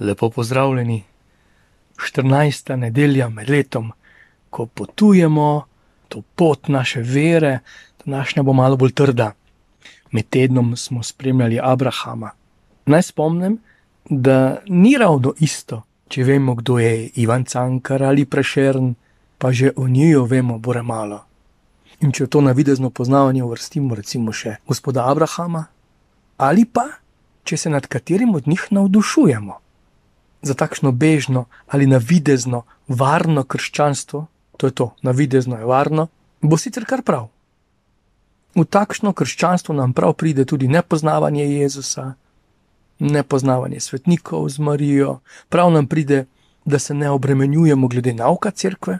Lepo pozdravljeni. 14. nedelja med letom, ko potujemo, to pot naše vere, današnja bo malo bolj trda. Med tednom smo spremljali Abrahama. Naj spomnim, da ni ravno isto, če vemo, kdo je Ivan Cankar ali Prešern, pa že o njiju vemo bore malo. In če to navidezno poznavanje uvrstimo, recimo še gospoda Abrahama, ali pa če se nad katerim od njih navdušujemo za takšno bežno ali navidezno varno krščanstvo, to je to, navidezno je varno, bo sicer kar prav. V takšno krščanstvo nam prav pride tudi nepoznavanje Jezusa, nepoznavanje svetnikov z Marijo, prav nam pride, da se ne obremenjujemo glede nauka cerkve.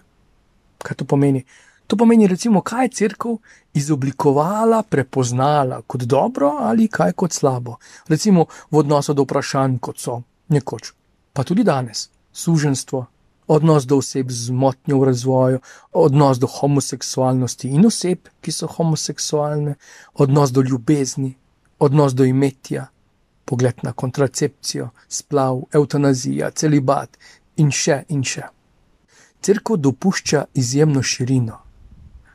Kaj to pomeni? To pomeni, recimo, kaj je crkva izoblikovala, prepoznala kot dobro ali kaj kot slabo. Recimo v odnosu do vprašanj, kot so nekoč pa tudi danes, suženstvo, odnos do oseb z motnjo v razvoju, odnos do homoseksualnosti in oseb, ki so homoseksualne, odnos do ljubezni, odnos do imetja, pogled na kontracepcijo, splav, eutanazija, celibat in še in še. Cerkev dopušča izjemno širino.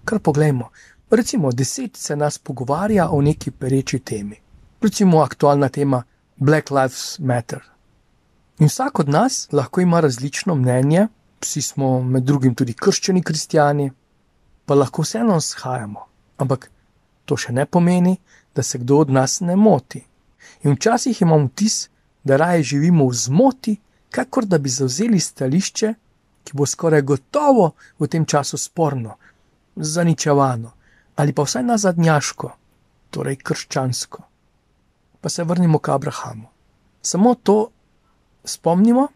Kar poglejmo, recimo, deset se nas pogovarja o neki pereči temi. Recimo, aktualna tema Black Lives Matter. In vsak od nas lahko ima različno mnenje, vsi smo med drugim tudi krščani kristijani, pa lahko vseeno shajamo. Ampak to še ne pomeni, da se kdo od nas ne moti. In včasih imamo vtis, da raje živimo v zmoti, kakor da bi zauzeli stališče, ki bo skoraj gotovo v tem času sporno, zaničevano ali pa vsaj nazadnjaško, torej krščansko. Pa se vrnimo k Abrahamu. Samo to spomnimo,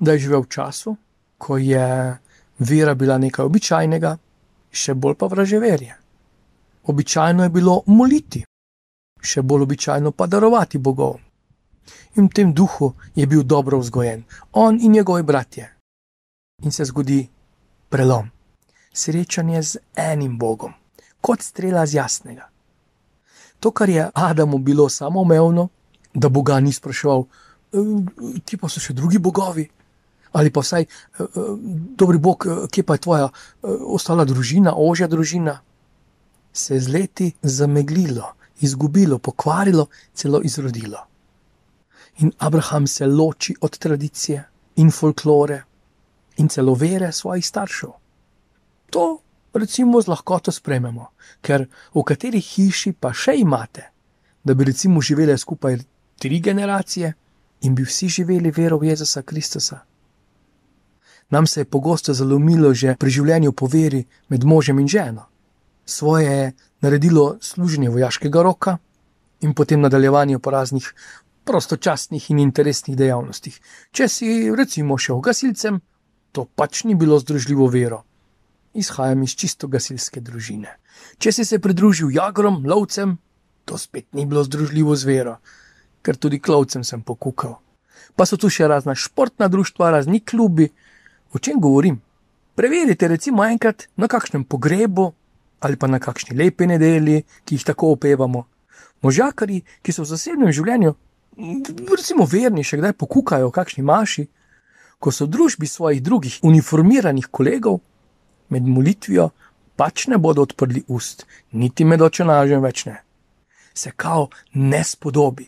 da je živel v času, ko je vera bila nekaj običajnega, še bolj pa vraževerje. Običajno je bilo moliti, še bolj običajno pa darovati bogov. In v tem duhu je bil dobro vzgojen, on in njegovi bratje. In se zgodi prelom, srečanje z enim bogom, kot strela z jasnega. To, kar je Adamu bilo samoumevno, da Boga ni spraševal, ki pa so še drugi bogovi, ali pa vsaj, dobri bog, kje pa je tvoja ostala družina, ožja družina, se je z leti zameglilo, izgubilo, pokvarilo, celo izrodilo. In Abraham se loči od tradicije in folklore in celo vere svojih staršev. To, recimo, z lahkoto sprememo, ker v kateri hiši pa še imate, da bi recimo živeli skupaj tri generacije in bi vsi živeli vero v Jezusa Kristusa. Nam se je pogosto zalomilo že pri življenju po veri med možem in ženo. Svoje je naredilo služenje vojaškega roka in potem nadaljevanje po raznih prostočasnih in interesnih dejavnostih. Če si recimo šel gasilcem, to pač ni bilo združljivo vero. Izhajam iz čisto gasilske družine. Če si se pridružil jagrom, lovcem, to spet ni bilo združljivo z vero ker tudi klovcem sem pokukal. Pa so tu še razna športna društva, razni klubi. O čem govorim? Preverite, recimo, enkrat na kakšnem pogrebu ali pa na kakšni lepi nedelji, ki jih tako opevamo. Možakari, ki so v zasebnem življenju, recimo verni, še kdaj pokukajo v kakšni maši, ko so v družbi svojih drugih uniformiranih kolegov, med molitvijo pač ne bodo odprli ust, niti med očenažem več ne. Se kao ne spodobi.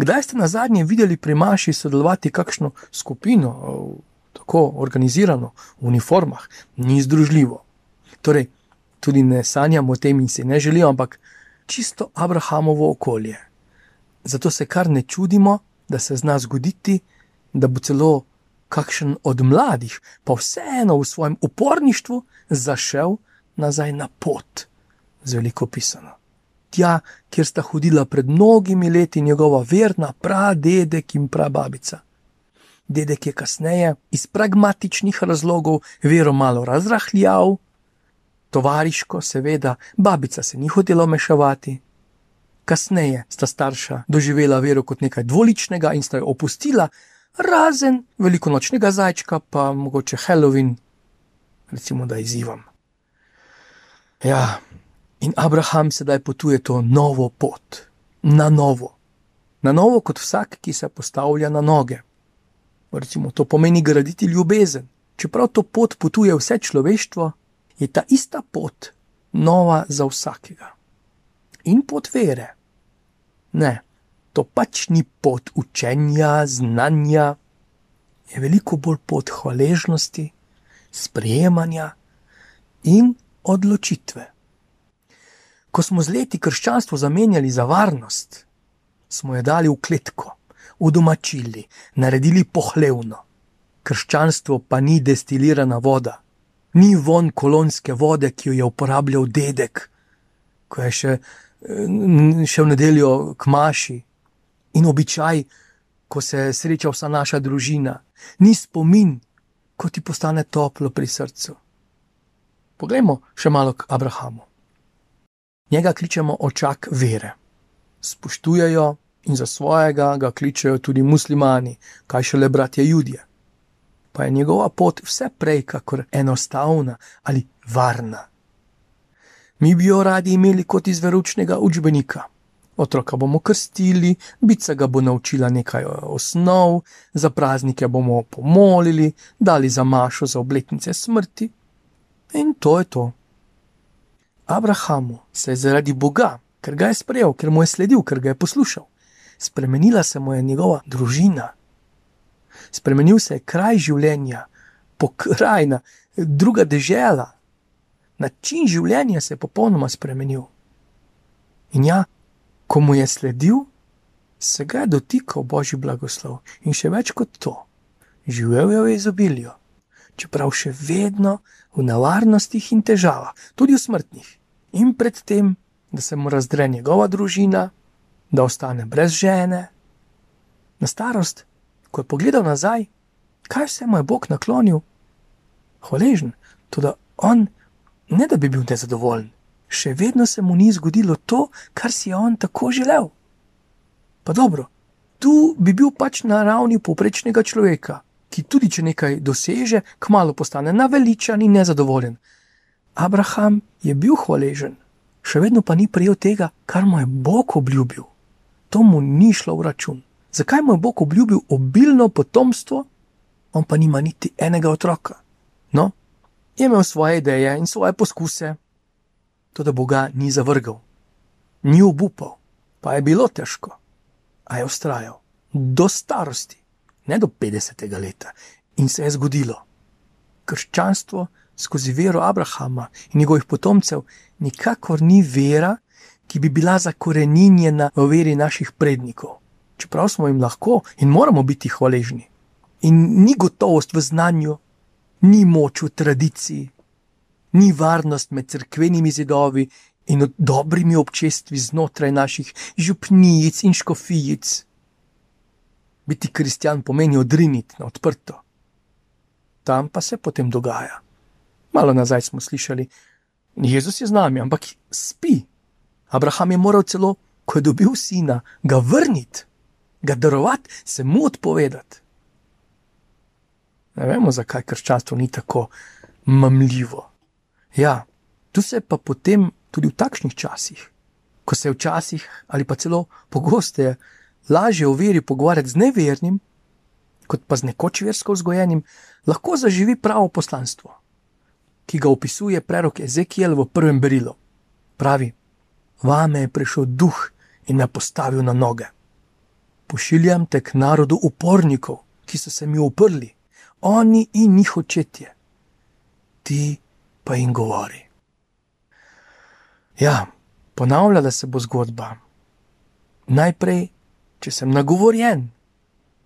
Kdaj ste na zadnje videli pri Maši sodelovati kakšno skupino, tako organizirano, v uniformah, ni združljivo. Torej, tudi ne sanjamo o tem in si ne želimo, ampak čisto Abrahamovo okolje. Zato se kar ne čudimo, da se zna zgoditi, da bo celo kakšen od mladih, pa vseeno v svojem uporništvu, zašel nazaj na pot, z veliko pisano tja, kjer sta hodila pred mnogimi leti njegova verna pradedek in prababica. Dedek je kasneje iz pragmatičnih razlogov vero malo razrahljal, tovariško, seveda, babica se ni hotela mešavati. Kasneje sta starša doživela vero kot nekaj dvoličnega in sta jo opustila, razen velikonočnega zajčka, pa mogoče Halloween, recimo da izzivam. Ja, In Abraham sedaj potuje to novo pot, na novo, na novo kot vsak, ki se postavlja na noge. recimo to pomeni graditi ljubezen. Čeprav to pot potuje vse človeštvo, je ta ista pot nova za vsakega. In pot vere. Ne, to pač ni pot učenja, znanja, je veliko bolj pot hvaležnosti, sprejemanja in odločitve. Ko smo z leti krščanstvo zamenjali za varnost, smo jo dali v kletko, udomačili, naredili pohlevno. Krščanstvo pa ni destilirana voda, ni von kolonske vode, ki jo je uporabljal dedek, ko je še, še v nedeljo k maši in običaj, ko se sreča vsa naša družina, ni spomin, ko ti postane toplo pri srcu. Poglejmo še malo k Abrahamu. Njega kličemo očak vere. Spoštujejo in za svojega ga kličejo tudi muslimani, kaj šele bratje Judje. Pa je njegova pot vse prej kakor enostavna ali varna. Mi bi jo radi imeli kot iz veručnega učbenika. Otroka bomo krstili, bica ga bo naučila nekaj osnov, za praznike bomo pomolili, dali za mašo za obletnice smrti. In to je to. Abrahamu se je zaradi Boga, ker ga je sprejel, ker mu je sledil, ker ga je poslušal, spremenila se mu je njegova družina. Spremenil se je kraj življenja, pokrajina, druga država. Način življenja se je popolnoma spremenil. In ja, ko mu je sledil, se ga je dotikal božji blagoslov in še več kot to, živel je v izobilju, čeprav še vedno v nevarnostih in težavah, tudi v smrtnih. In predtem, da se mu razdre njegova družina, da ostane brez žene. Na starost, ko je pogledal nazaj, kaj vse mu je Bog naklonil, hvaležen, tudi on, ne da bi bil nezadovoljen, še vedno se mu ni zgodilo to, kar si je on tako želel. Pa dobro, tu bi bil pač na ravni poprečnega človeka, ki tudi če nekaj doseže, kmalo postane naveličan in nezadovoljen. Abraham je bil hvaležen, še vedno pa ni prijel tega, kar mu je Bog obljubil to mu ni šlo v račun. Zakaj mu je Bog obljubil obilno potomstvo, on pa nima niti enega otroka? No, je imel svoje ideje in svoje poskuse, to da Boga ni zavrgal, ni obupal, pa je bilo težko, a je ustrajal do starosti, ne do 50. leta, in se je zgodilo. Krščanstvo skozi vero Abrahama in njegovih potomcev nikakor ni vera, ki bi bila zakorenjena v veri naših prednikov. Čeprav smo jim lahko in moramo biti hvaležni. In ni gotovost v znanju, ni moč v tradiciji, ni varnost med crkvenimi zidovi in dobrimi občestvi znotraj naših župnijic in škofijic. Biti kristjan pomeni odriniti na odprto. Tam pa se potem dogaja. Malo nazaj smo slišali, Jezus je z nami, ampak spi. Abraham je moral celo, ko je dobil sina, ga vrniti, ga darovati, se mu odpovedati. Ne vemo, zakaj krščanstvo ni tako mamljivo. Ja, tu se pa potem tudi v takšnih časih, ko se včasih ali pa celo pogosteje lažje o veri pogovarjati z nevernim, kot pa z nekoč versko vzgojenim, lahko zaživi pravo poslanstvo, ki ga opisuje prerok Ezekiel v prvem berilu. Pravi: vame je prišel duh in me postavil na noge. Pošiljam te k narodu upornikov, ki so se mi uprli, oni in njih očetje. Ti pa jim govori. Ja, ponavljala se bo zgodba. Najprej, če sem nagovorjen,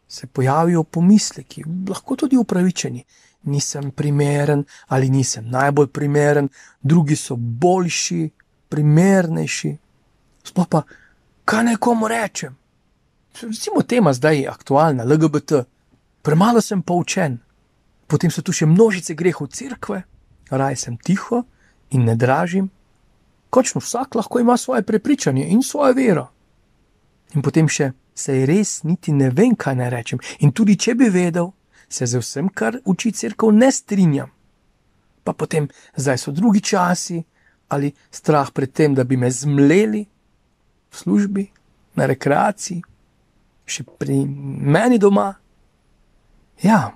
se pojavijo pomisleki, lahko tudi upravičeni. Nisem primeren ali nisem najbolj primeren, drugi so boljši, primernejši. Sploh pa, kaj naj komu rečem? Recimo tema zdaj je aktualna, LGBT. Premalo sem poučen. Potem so tu še množice grehov cerkve, raj sem tiho in ne dražim. Kočno vsak lahko ima svoje prepričanje in svojo vero. In potem še se res niti ne vem, kaj naj rečem. In tudi če bi vedel, se z vsem, kar uči crkva, ne strinjam. Pa potem, zdaj so drugi časi, ali strah pred tem, da bi me zmleli v službi, na rekreaciji, še pri meni doma. Ja,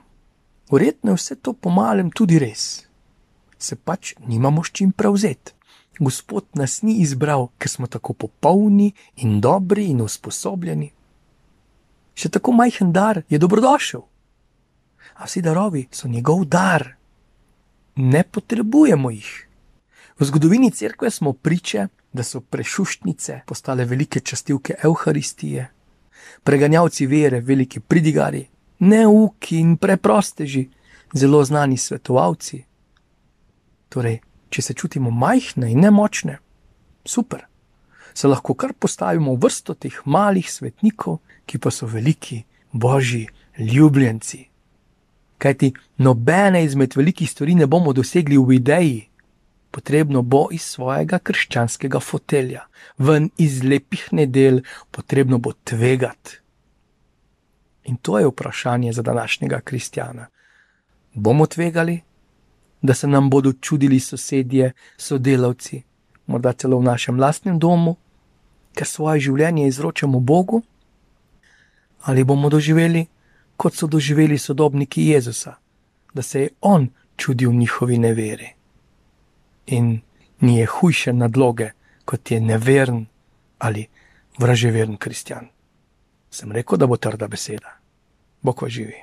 verjetno je vse to pomalem tudi res. Se pač nimamo s čim prevzeti. Gospod nas ni izbral, ker smo tako popolni in dobri in usposobljeni. Še tako majhen dar je dobrodošel. A vsi darovi so njegov dar. Ne potrebujemo jih. V zgodovini cerkve smo priče, da so prešuštnice postale velike častilke Euharistije, preganjavci vere, veliki pridigari, neuki in preprosteži, zelo znani svetovalci. Torej, če se čutimo majhne in nemočne, super, se lahko kar postavimo v vrsto teh malih svetnikov, ki pa so veliki, božji, ljubljenci. Kajti nobene izmed velikih stvari ne bomo dosegli v ideji, potrebno bo iz svojega krščanskega fotelja, ven iz lepih nedel, potrebno bo tvegati. In to je vprašanje za današnjega kristjana. Bomo tvegali, da se nam bodo čudili sosedje, sodelavci, morda celo v našem lastnem domu, ker svoje življenje izročamo Bogu, ali bomo doživeli, kot so doživeli sodobniki Jezusa, da se je On čudil njihovi neveri. In ni je hujše nadloge, kot je neveren ali vraževeren kristjan. Sem rekel, da bo trda beseda. Bog va živi.